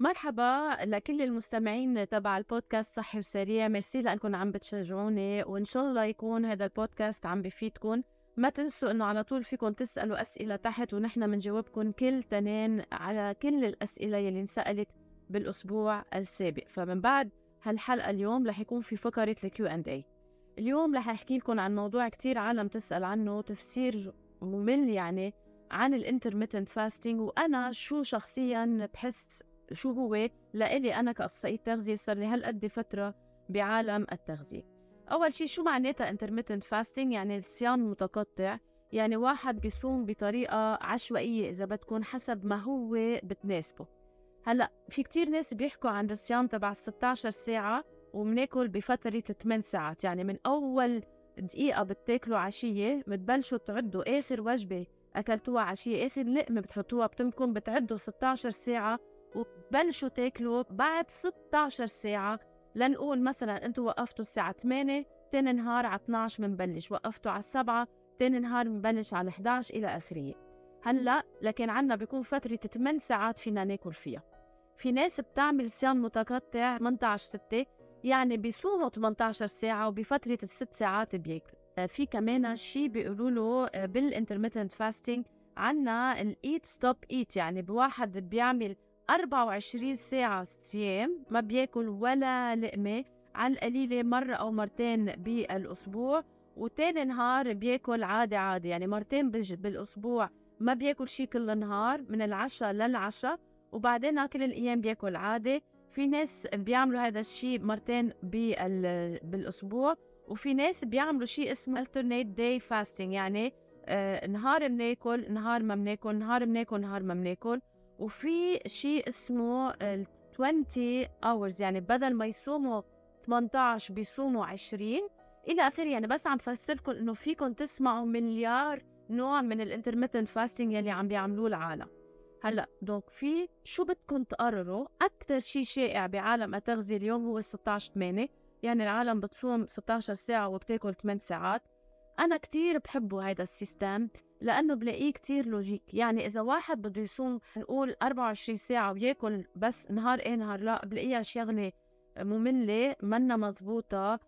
مرحبا لكل المستمعين تبع البودكاست صحي وسريع. ميرسي لانكم عم بتشجعوني وإن شاء الله يكون هذا البودكاست عم بفيدكم. ما تنسوا إنه على طول فيكم تسألوا أسئلة تحت ونحن بنجاوبكم كل تنين على كل الأسئلة يلي انسألت بالأسبوع السابق. فمن بعد هالحلقة اليوم رح يكون في فقرة ال Q and A. اليوم رح أحكي لكم عن موضوع كتير عالم تسأل عنه تفسير ممل يعني عن الإنترميتنت فاستنج وأنا شو شخصيا بحس شو هو؟ لإلي أنا كأخصائية تغذية صار لي هالقد فترة بعالم التغذية. أول شيء شو معناتها intermittent fasting يعني الصيام المتقطع يعني واحد بيصوم بطريقة عشوائية إذا بدكم حسب ما هو بتناسبه. هلأ في كتير ناس بيحكوا عن الصيام تبع 16 ساعة وبناكل بفترة 8 ساعات. يعني من أول دقيقة بتاكلوا عشية بتبلشوا تعدوا آخر وجبة أكلتوها عشية آخر لقمة بتحطوها بتمكن بتعدوا 16 ساعة وبلشوا تاكلوا بعد 16 ساعة. لنقول مثلا أنتوا وقفتوا الساعة 8 تاني نهار على 12 بنبلش وقفتوا على 7 تاني نهار بنبلش على 11 إلى آخره. هلأ لكن عنا بيكون فترة 8 ساعات فينا ناكل فيها. في ناس بتعمل صيام متقطع 18 6 يعني بيصوموا 18 ساعة وبفترة الست ساعات بياكلوا. في كمان شيء بيقولوا له آه، بال intermittent fasting عنا ال eat stop eat يعني بواحد بيعمل 24 ساعة صيام ما بياكل ولا لقمة على القليلة مرة أو مرتين بالأسبوع وتاني نهار بياكل عادي عادي يعني مرتين بالأسبوع ما بياكل شي كل النهار من العشاء للعشاء وبعدين كل الأيام بياكل عادي. في ناس بيعملوا هذا الشيء مرتين بالأسبوع وفي ناس بيعملوا شيء اسمه alternate day fasting يعني آه نهار بناكل نهار ما بناكل نهار بناكل نهار ما بناكل. وفي شيء اسمه ال 20 hours يعني بدل ما يصوموا 18 بيصوموا 20 إلى آخره يعني بس عم فسركم إنه فيكم تسمعوا مليار نوع من ال intermittent fasting يلي عم بيعملوه العالم. هلأ donc في شو بدكم تقرروا؟ أكثر شيء شائع بعالم التغذيه اليوم هو 16 8 يعني العالم بتصوم 16 ساعة وبتاكل 8 ساعات. أنا كتير بحبه هيدا ال system لأنه بلاقيه كتير logique يعني إذا واحد بده يصوم نقول 24 ساعة وياكل بس نهار إيه نهار لا بلاقيها شغلة مملة منا مزبوطة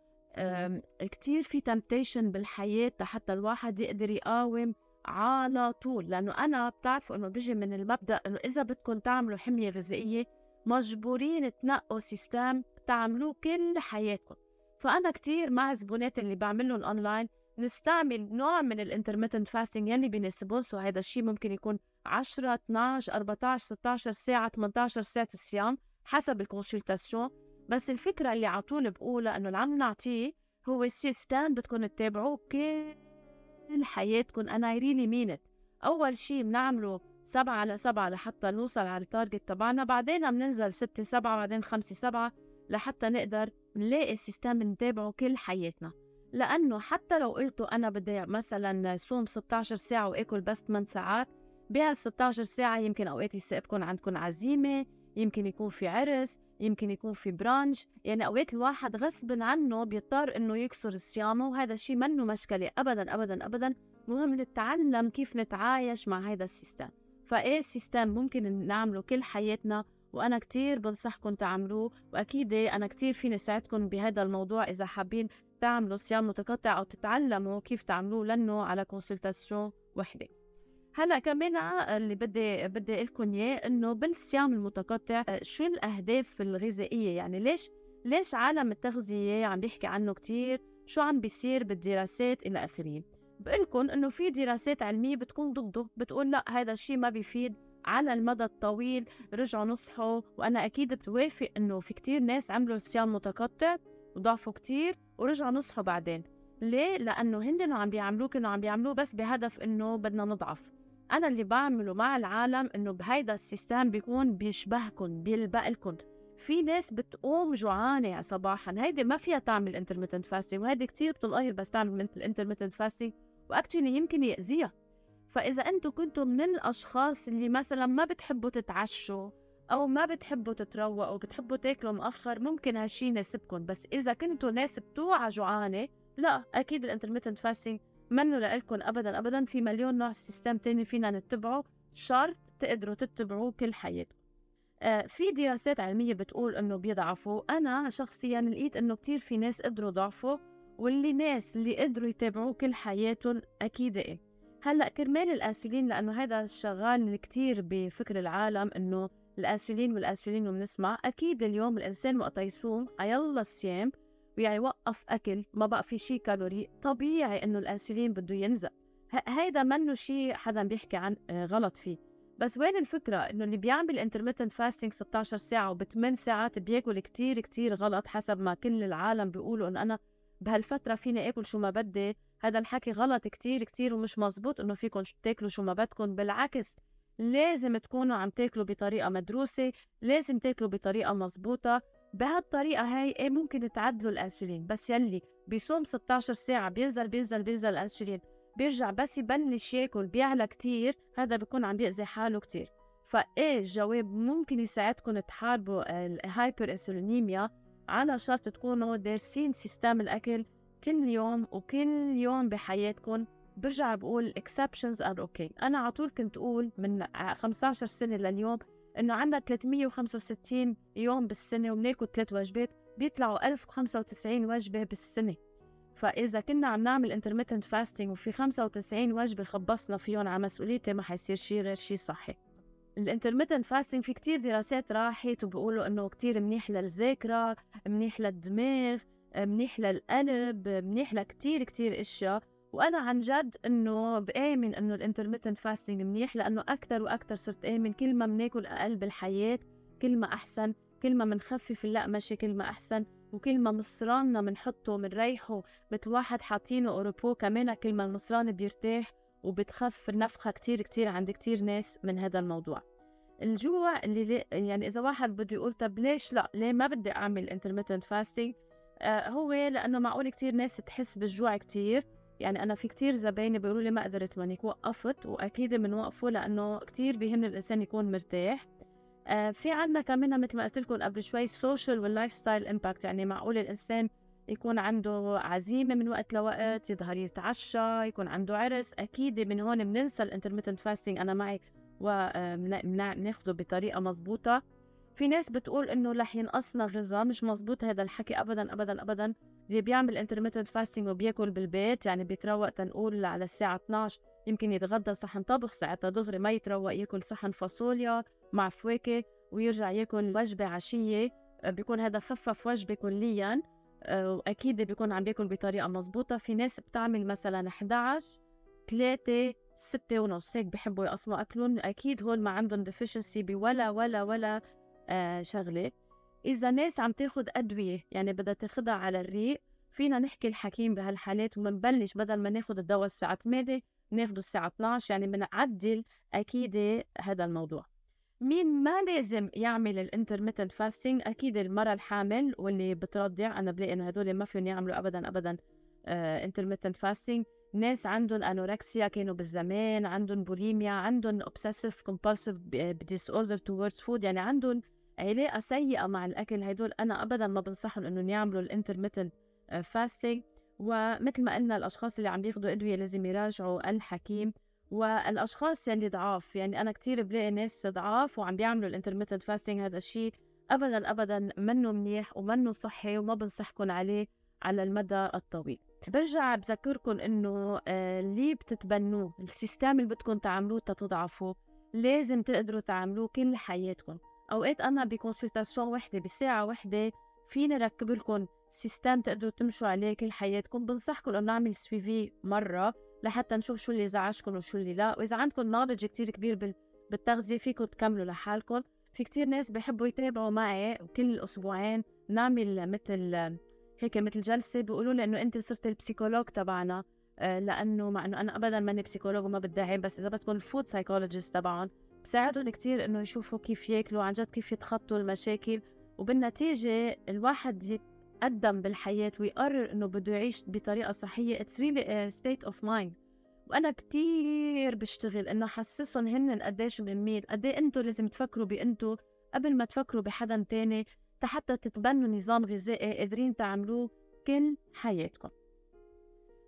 كتير في temptation بالحياة حتى الواحد يقدر يقاوم على طول. لأنه أنا بتعرفوا إنه بيجي من المبدأ إنه إذا بدكم تعملوا حمية غذائية مجبورين تنقوا system تعملوه كل حياتكم. فأنا كتير مع الزبونات اللي بعملهم أونلاين نستعمل نوع من ال intermittent fasting يلي بيناسبهم so هذا الشيء ممكن يكون 10 12 14 16 ساعة 18 ساعة الصيام حسب ال consultation بس الفكرة اللي على طول بقولها إنه اللي عم نعطيه هو system بدكم تتابعوه كل حياتكم أنا really mean it أول شيء بنعمله سبعة على سبعة لحتى نوصل على ال target تبعنا. بعدين بننزل ستة سبعة بعدين خمسة سبعة لحتى نقدر نلاقي system نتابعه كل حياتنا. لأنه حتى لو قلتوا أنا بدي مثلا صوم 16 ساعة وآكل بس 8 ساعات بهال 16 ساعة يمكن أوقات يسابقكم عندكم عزيمة يمكن يكون في عرس يمكن يكون في brunch. يعني أوقات الواحد غصب عنه بيضطر إنه يكسر صيامه وهذا الشيء منه مشكلة أبدا أبدا أبدا. مهم نتعلم كيف نتعايش مع هذا ال system. فإيه ال system ممكن نعمله كل حياتنا؟ وأنا كتير بنصحكم تعملوه. وأكيد أنا كتير فيني ساعدكم بهذا الموضوع إذا حابين تعملوا صيام متقطع أو تتعلموا كيف تعملوه لأنه على consultation وحدة. هلأ كمان اللي بدي بدي لكم إياه إنه بالصيام المتقطع شو الأهداف الغذائية؟ يعني ليش ليش عالم التغذية عم بيحكي عنه كتير؟ شو عم بيصير بالدراسات إلى آخره؟ بقول لكم إنه في دراسات علمية بتكون ضده بتقول لأ هذا الشيء ما بيفيد على المدى الطويل رجعوا نصحوا وأنا أكيد بتوافق إنه في كتير ناس عملوا الصيام متقطع. وضعفوا كتير ورجعوا نصحوا بعدين. ليه؟ لأنه هن عم بيعملوه كانوا عم بيعملوه بس بهدف إنه بدنا نضعف. أنا اللي بعمله مع العالم إنه بهيدا ال system بيكون بيشبهكم بيلبق لكم في ناس بتقوم جوعانة صباحا. هيدي ما فيها تعمل intermittent fasting وهيدي كتير بتنقهر بس تعمل ال intermittent fasting و actually يمكن يأذيها. فإذا أنتم كنتوا من الأشخاص اللي مثلا ما بتحبوا تتعشوا أو ما بتحبوا تتروقوا بتحبوا تاكلوا مأخر ممكن هالشي يناسبكم. بس إذا كنتوا ناس بتوعى جوعانة لا أكيد ال intermittent fasting منه لإلكم أبدا أبدا. في مليون نوع system تاني فينا نتبعه شرط تقدروا تتبعوه كل حياتكم. آه، في دراسات علمية بتقول إنه بيضعفوا. أنا شخصيا لقيت إنه كتير في ناس قدروا ضعفوا واللي ناس اللي قدروا يتابعوه كل حياتهم أكيد إيه. هلأ كرمال الانسولين لأنه هذا الشاغل كتير فكر العالم إنه الانسولين والانسولين وبنسمع. أكيد اليوم الإنسان وقت يصوم عيلا الصيام ويعني وقف أكل ما بقى في شيء كالوري. طبيعي إنه الانسولين بده ينزل. هيدا منه شيء حدا بيحكي عن آه، غلط فيه. بس وين الفكرة؟ إنه اللي بيعمل intermittent fasting 16 ساعة وب8 ساعات بياكل كتير كتير غلط حسب ما كل العالم بيقولوا إنه أنا بهالفترة فيني آكل شو ما بدي. هذا الحكي غلط كتير كتير ومش مزبوط إنه فيكم تاكلوا شو ما بدكم بالعكس لازم تكونوا عم تاكلوا بطريقة مدروسة لازم تاكلوا بطريقة مزبوطة بهالطريقة هاي إيه ممكن تعدلوا الأنسولين. بس يلي بيصوم 16 ساعة بينزل بينزل بينزل الأنسولين بيرجع بس يبلش ياكل بيعلى كتير هذا بيكون عم بيأذي حاله كتير. فإيه الجواب؟ ممكن يساعدكم تحاربوا ال hyperinsulinemia على شرط تكونوا دارسين system الأكل كل يوم وكل يوم بحياتكم. برجع بقول exceptions are okay. أنا على طول كنت أقول من 15 سنة لليوم إنه عندنا 365 يوم بالسنة وبناكل ثلاث وجبات بيطلعوا 1095 وجبة بالسنة. فإذا كنا عم نعمل intermittent fasting وفي 95 وجبة خبصنا فيهم على مسؤوليتي ما حيصير شيء غير شيء صحي. ال intermittent fasting في كتير دراسات راحت وبيقولوا إنه كتير منيح للذاكرة منيح للدماغ منيح للقلب منيح لكتير كتير أشياء. وأنا عن جد إنه بآمن إنه ال intermittent fasting منيح لأنه أكثر وأكثر صرت آمن كل ما بناكل أقل بالحياة كل ما أحسن كل ما بنخفف اللقمشة كل ما أحسن وكل ما مصراننا بنحطه بنريحه مثل واحد حاطينه au repos كمان كل ما المصران بيرتاح وبتخف النفخة كتير كتير عند كتير ناس من هذا الموضوع. الجوع اللي يعني إذا واحد بده يقول طب ليش لا؟ ليه ما بدي أعمل intermittent fasting آه هو لأنه معقول كتير ناس تحس بالجوع كتير يعني أنا في كتير زبايني بيقولوا لي ما قدرت منك وقفت وأكيد بنوقفه لأنه كتير بيهم الإنسان يكون مرتاح. آه في عنا كمان مثل ما قلت لكم قبل شوي social وال lifestyle impact يعني معقول الإنسان يكون عنده عزيمة من وقت لوقت يظهر يتعشى يكون عنده عرس. أكيد من هون بننسى ال intermittent fasting أنا معي وبناخده بطريقة مزبوطة في ناس بتقول إنه رح ينقصنا غذاء مش مزبوط هذا الحكي ابدا ابدا ابدا. اللي بيعمل intermittent fasting وبياكل بالبيت يعني بيتروق تنقول على الساعة 12 يمكن يتغدى صحن طبخ ساعتها دغري ما يتروق ياكل صحن فاصوليا مع فواكه ويرجع ياكل وجبة عشية. آه، بيكون هذا خفف وجبة كليا. آه، وأكيد بيكون عم بياكل بطريقة مزبوطة. في ناس بتعمل مثلا 11 3 ستة ونص هيك بحبوا يقسموا أكلهم. أكيد هول ما عندهم deficiency بولا ولا ولا آه شغلة. إذا ناس عم تاخد أدوية يعني بدها تاخدها على الريق فينا نحكي الحكيم بهالحالات ومنبلش بدل ما ناخد الدواء الساعة 8 ناخده الساعة 12 يعني بنعدل أكيد هذا الموضوع. مين ما لازم يعمل ال intermittent fasting أكيد المرأة الحامل واللي بترضع. أنا بلاقي إنه هدول ما فيهم يعملوا ابدا ابدا intermittent uh, fasting ناس عندهم anorexia كانوا بالزمان عندهم بوليميا عندهم obsessive compulsive disorder towards food يعني عندهم علاقة سيئة مع الأكل هدول أنا ابدا ما بنصحهم انهم يعملوا ال intermittent fasting ومثل ما قلنا الأشخاص اللي عم بياخذوا أدوية لازم يراجعوا الحكيم والأشخاص يلي ضعاف. يعني أنا كثير بلاقي ناس ضعاف وعم بيعملوا ال intermittent fasting هذا الشيء ابدا ابدا منه منيح ومنه صحي وما بنصحكم عليه على المدى الطويل. برجع بذكركم إنه آه، اللي بتتبنوه؟ ال system اللي بدكم تعملوه تتضعفوا لازم تقدروا تعملوه كل حياتكم. أوقات أنا ب consultation وحده بساعة وحده فيني ركب لكم system تقدروا تمشوا عليه كل حياتكم. بنصحكم إنه نعمل suivi مرة لحتى نشوف شو اللي زعجكم وشو اللي لا. وإذا عندكم knowledge كتير كبير بالتغذية فيكم تكملوا لحالكم. في كتير ناس بحبوا يتابعوا معي كل أسبوعين نعمل مثل هيك مثل جلسة بيقولوا لي إنه أنت صرت ال psychologue تبعنا. آه، لأنه مع إنه أنا ابدا ماني psychologue وما بدعي بس إذا بدكم ال food psychologist تبعهم بساعدهم كتير إنه يشوفوا كيف ياكلوا عن جد كيف يتخطوا المشاكل. وبالنتيجة الواحد يتقدم بالحياة ويقرر إنه بده يعيش بطريقة صحية. it's really state of mind وأنا كتير بشتغل إنه حسسهم هن قديش مهمين. قد إيه أنتم لازم تفكروا بانتم قبل ما تفكروا بحدا تاني حتى تتبنوا نظام غذائي قادرين تعملوه كل حياتكم.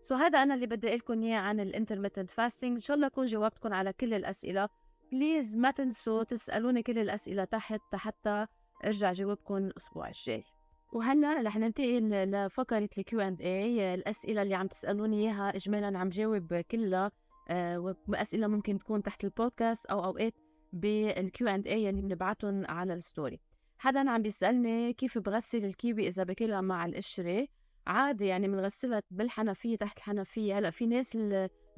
so هذا أنا اللي بدي أقول لكم إياه عن ال intermittent fasting إن شاء الله اكون جاوبتكم على كل الأسئلة. please ما تنسوا تسألوني كل الأسئلة تحت حتى أرجع جاوبكم الأسبوع الجاي. وهلا رح ننتقل لفقرة ال Q and A الأسئلة اللي عم تسألوني إياها إجمالا عم جاوب كلها آه، وأسئلة ممكن تكون تحت البودكاست أو أوقات بال Q and A اللي بنبعتهم على ال story. حدا عم بيسألني كيف بغسل الكيوي إذا باكلها مع القشرة؟ عادي يعني بنغسلها بالحنفية تحت الحنفية. هلأ في ناس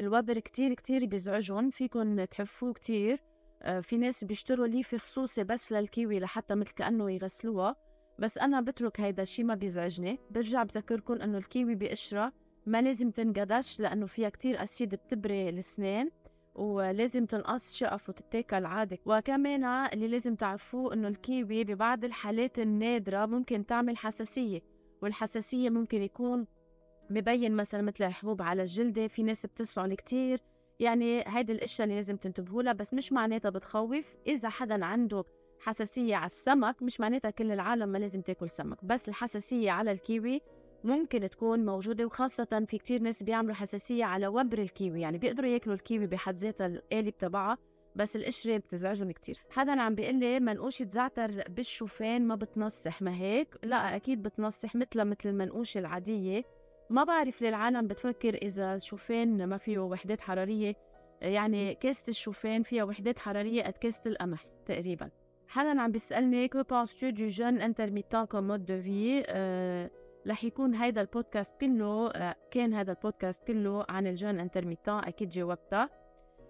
الوبر كتير كتير بيزعجهم فيكن تحفوه كتير. آه، في ناس بيشتروا ليفة خصوصي بس للكيوي لحتى مثل كأنه يغسلوها. بس أنا بترك هيدا الشيء ما بيزعجني. برجع بذكركم إنه الكيوي بقشرة ما لازم تنقدش لأنه فيها كتير أسيد بتبري الأسنان ولازم تنقص شقف وتتاكل عادي. وكمان اللي لازم تعرفوه إنه الكيوي ببعض الحالات النادرة ممكن تعمل حساسية والحساسية ممكن يكون مبين مثلا مثل الحبوب على الجلدة في ناس بتسعل كتير. يعني هيدي الأشياء اللي لازم تنتبهوا لها بس مش معناتها بتخوف. إذا حدا عنده حساسية على السمك مش معناتها كل العالم ما لازم تاكل سمك بس الحساسية على الكيوي ممكن تكون موجودة وخاصة في كتير ناس بيعملوا حساسية على وبر الكيوي. يعني بيقدروا ياكلوا الكيوي بحد ذاتها القالب تبعها بس القشرة بتزعجهم كتير. حدا عم بيقول لي منقوشة زعتر بالشوفان ما بتنصح ما هيك؟ لا أكيد بتنصح مثلها مثل المنقوشة العادية. ما بعرف ليه العالم بتفكر إذا الشوفان ما فيه وحدات حرارية يعني كاسة الشوفان فيها وحدات حرارية قد كاسة القمح تقريبا. حدا عم بيسألني que penses-tu du jeûne intermittent comme mode de vie؟ رح يكون هيدا البودكاست كله آه، كان هذا البودكاست كله عن ال jeûne intermittent أكيد جاوبتها.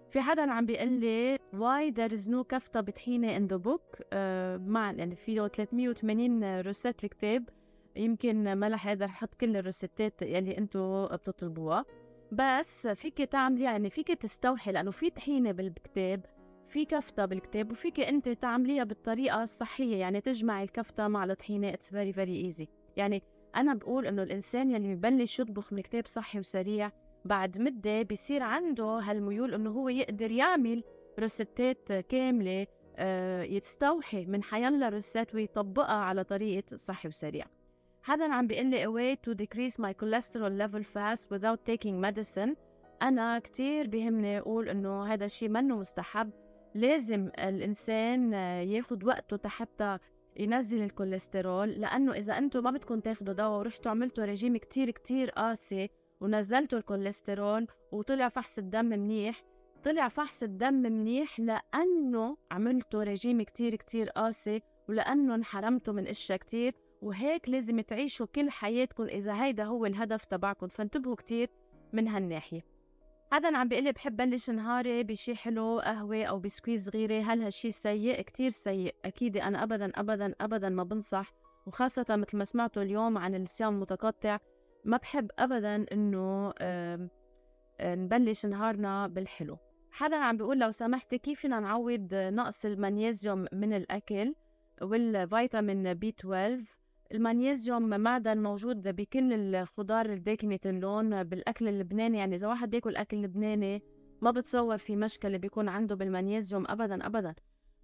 في حدا عم بيقول لي why there is no كفتة بطحينة the book uh, مع يعني فيه 380 recette الكتاب. يمكن ما رح أقدر أحط كل ال recette ات يلي أنتم بتطلبوها. بس فيك تعملي يعني فيك تستوحي لأنه في طحينة بالكتاب في كفتة بالكتاب وفيك انت تعمليها بالطريقة الصحية. يعني تجمعي الكفتة مع الطحينة it's very very easy يعني أنا بقول إنه الإنسان يلي ببلش يطبخ من كتاب صحي وسريع بعد مدة بيصير عنده هالميول إنه هو يقدر يعمل recette ات كاملة آه، يستوحي من حيلا recette ويطبقها على طريقة صحي وسريع. حدا عم بيقول لي a way to decrease my cholesterol level fast without taking medicine. أنا كتير بيهمني أقول إنه هذا الشيء منه مستحب. لازم الإنسان ياخد وقته حتى ينزل الكوليسترول لأنه إذا أنتم ما بدكم تاخدوا دواء ورحتوا عملتوا رجيم كتير كتير قاسي ونزلتوا الكوليسترول وطلع فحص الدم منيح. طلع فحص الدم منيح لأنه عملتوا رجيم كتير كتير قاسي ولأنه انحرمتوا من أشياء كتير. وهيك لازم تعيشوا كل حياتكم إذا هيدا هو الهدف تبعكم فانتبهوا كتير من هالناحية. حدا عم بيقلي بحب بلش نهاري بشي حلو قهوة أو بسكويت صغيرة هل هالشي سيء؟ كتير سيء أكيد أنا أبدا أبدا أبدا ما بنصح. وخاصة مثل ما سمعتوا اليوم عن الصيام المتقطع ما بحب أبدا إنه نبلش نهارنا بالحلو. حدا عم بيقول لو سمحتي كيف فينا نعوض نقص المغنيسيوم من الأكل والفيتامين B 12 المغنيسيوم معدن موجود بكل الخضار الداكنة اللون بالأكل اللبناني. يعني إذا واحد بياكل أكل لبناني ما بتصور في مشكلة بيكون عنده بالمغنيسيوم أبدا أبدا.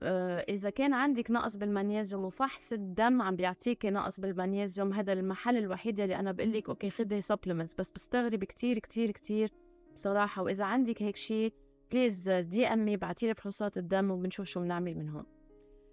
آه، إذا كان عندك نقص بالمغنيسيوم وفحص الدم عم بيعطيكي نقص بالمغنيسيوم هذا المحل الوحيد اللي أنا بقول لك okay خدي supplements بس بستغرب كتير كتير كتير بصراحة. وإذا عندك هيك شيء please DM me بعتيلي فحوصات الدم وبنشوف شو بنعمل من هون.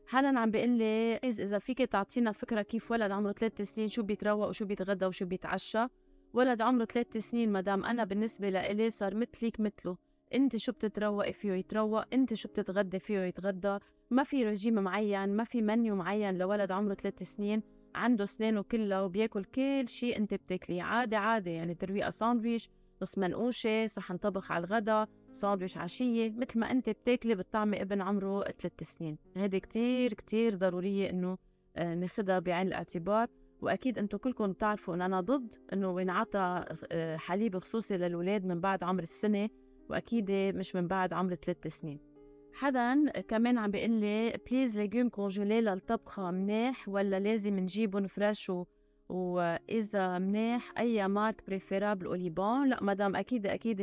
حدا عم بيقول لي إذا فيك تعطينا فكرة كيف ولد عمره ثلاث سنين شو بيتروق وشو بيتغدى وشو بيتعشى. ولد عمره ثلاث سنين مدام أنا بالنسبة لإلي صار مثلك مثله. أنت شو بتتروقي فيه يتروق أنت شو بتتغدى فيه يتغدى. ما في رجيم معين ما في منيو معين لولد عمره ثلاث سنين عنده اسنانه كلها وبياكل كل شيء أنت بتاكليه. عادي عادي يعني ترويقة ساندويش نص منقوشة صحن طبخ على الغدا ساندويش عشية مثل ما أنت بتاكلي بتطعمي ابن عمره ثلاث سنين. هذه كتير كتير ضرورية إنه آه، ناخدها بعين الاعتبار. وأكيد أنتم كلكم بتعرفوا إن أنا ضد إنه ينعطى آه، حليب خصوصي للاولاد من بعد عمر السنة. وأكيد مش من بعد عمر ثلاث سنين. حدا كمان عم بيقول لي please légumes congelés للطبخة مناح ولا لازم نجيبهم fresh وإذا مناح أي marque préférable اوليبون لا مدام أكيد أكيد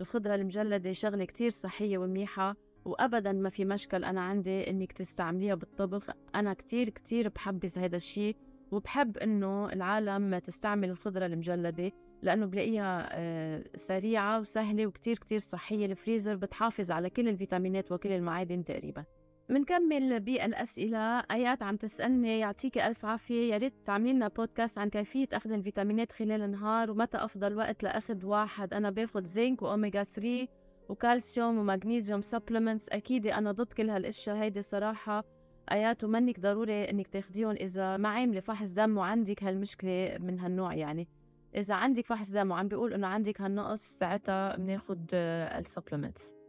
الخضرة المجلدة شغلة كتير صحية ومنيحة وأبدا ما في مشكل أنا عندي إنك تستعمليها بالطبخ. أنا كتير كتير بحبذ هذا الشيء وبحب إنه العالم تستعمل الخضرة المجلدة لأنه بلاقيها آه، سريعة وسهلة وكتير كتير صحية. الفريزر بتحافظ على كل الفيتامينات وكل المعادن تقريبا. منكمل بالأسئلة. آيات عم تسألني يعطيك ألف عافية. يا ريت تعملي لنا بودكاست عن كيفية أخذ الفيتامينات خلال النهار ومتى أفضل وقت لأخذ واحد. أنا باخذ زنك وأوميجا 3 وكالسيوم ومغنيسيوم supplements أكيد أنا ضد كل هالأشياء هيدي صراحة. آيات ومنك ضروري إنك تاخديهم إذا ما عاملة فحص دم وعندك هالمشكلة من هالنوع يعني. إذا عندك فحص دم وعم بيقول إنه عندك هالنقص ساعتها بناخد ال supplements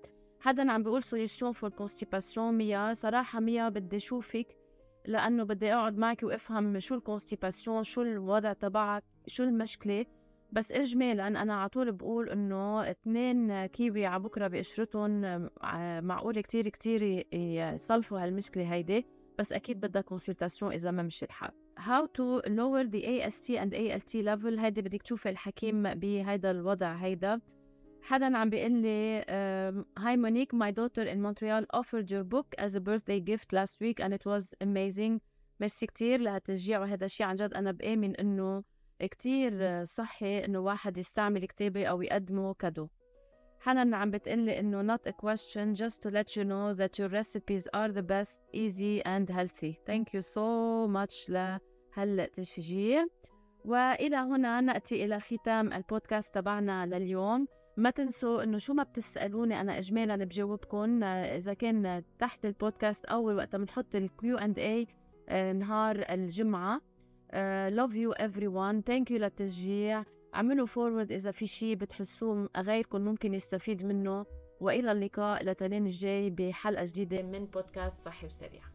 حدا عم بيقول solution for constipation ميا صراحة ميا بدي شوفك لأنه بدي أقعد معك وأفهم شو ال constipation شو الوضع تبعك شو المشكلة. بس إجمالا أنا على طول بقول إنه اثنين كيوي على بكرة بقشرتهم معقول كتير كتير ي solve وا هالمشكلة هيدي. بس أكيد بدها consultation إذا ما مشي الحال. How to lower the AST and ALT level هيدي بدك تشوفي الحكيم بهيدا الوضع هيدا. حدا عم بيقول لي hi Monique my daughter in Montreal offered your book as a birthday gift last week and it was amazing. merci كتير لهالتشجيع وهذا الشيء عن جد أنا بآمن إنه كتير صحي إنه واحد يستعمل كتابي أو يقدمه cadeau حنان عم بتقلي إنه not a question just to let you know that your recipes are the best easy and healthy. Thank you so much لهالتشجيع. وإلى هنا نأتي إلى ختام البودكاست تبعنا لليوم. ما تنسوا إنه شو ما بتسألوني أنا اجمالا بجاوبكم إذا كان تحت البودكاست أو وقت بنحط الكيو اند اي نهار الجمعة. love you everyone thank you للتشجيع. اعملوا forward إذا في شيء بتحسوه غيركم ممكن يستفيد منه. وإلى اللقاء لتنين الجاي بحلقة جديدة من بودكاست صحي وسريع.